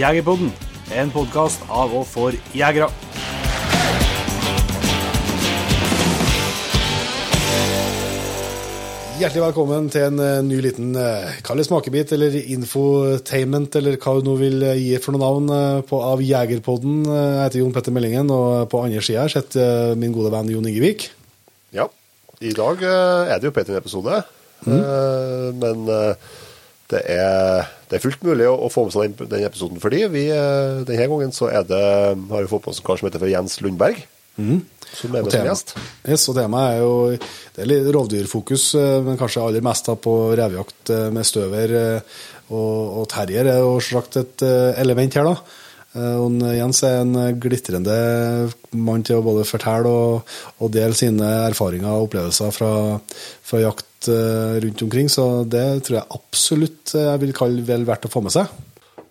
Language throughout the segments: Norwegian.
Jegerpodden, en podkast av og for jegere. Hjertelig velkommen til en eh, ny liten uh, kall det smakebit, eller infotainment, eller hva du nå vil eh, gi for noe navn eh, på, av Jegerpodden. Eh, Jeg heter Jon Petter Meldingen, og på andre sida sitter eh, min gode venn Jon Ingevik. Ja. I dag eh, er det jo Petter-episode, mm. men eh, det, er, det er fullt mulig å, få med seg den, den episoden fordi vi, eh, denne gangen så er det, har vi fått med oss en kar som heter for Jens Lundberg, som er med som gjest. Yes, og temaet er jo det er litt rovdyrfokus, eh, men kanskje aller mest på revjakt eh, med støver og, og terrier er jo selvsagt et element her, da. Eh, Og Jens er en glitrende mann til å både fortelle og, og dele sine erfaringer og opplevelser fra, fra jakt eh, rundt omkring, så det tror jeg absolutt eh, jeg vil kalle vel verdt å få med seg.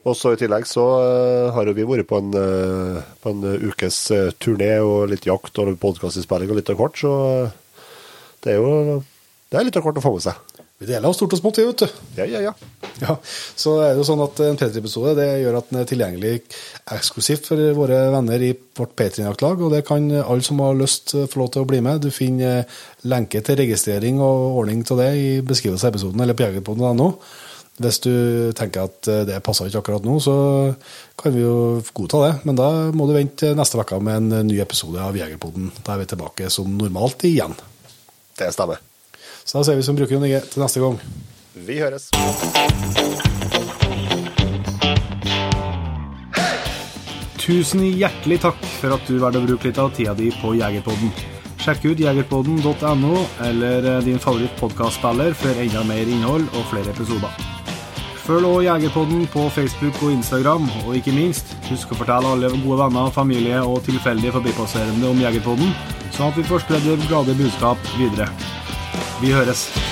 Og så i tillegg så eh, har vi vært på en, eh, på en ukes eh, turné og litt jakt og podkastinnspilling og litt av hvert, så eh, det er jo det er litt av hvert å få med seg. Vi deler av stort og smått, vi, vet du. Ja, ja, ja. Ja, så er det jo sånn at En P3-episode det gjør at den er tilgjengelig eksklusivt for våre venner i vårt P3-jaktlag. og Det kan alle som har lyst få lov til å bli med. Du finner lenke til registrering og ordning til det i beskrivelsen av episoden eller på jegerpodden.no. Hvis du tenker at det passer ikke akkurat nå, så kan vi jo godta det. Men da må du vente neste uke med en ny episode av Jegerpoden. Da er vi tilbake som normalt igjen. Det stemmer. Så da ser vi som bruker Jon Inge til neste gang. Vi høres. Tusen hjertelig takk for at du valgte å bruke litt av tida di på Jegerpodden. Sjekk ut jegerpodden.no eller eh, din favorittpodkastspiller for enda mer innhold og flere episoder. Følg også Jegerpodden på Facebook og Instagram, og ikke minst, husk å fortelle alle gode venner, familie og tilfeldige forbipasserende om Jegerpodden, sånn at vi får spredd det glade budskap videre. Vi høres.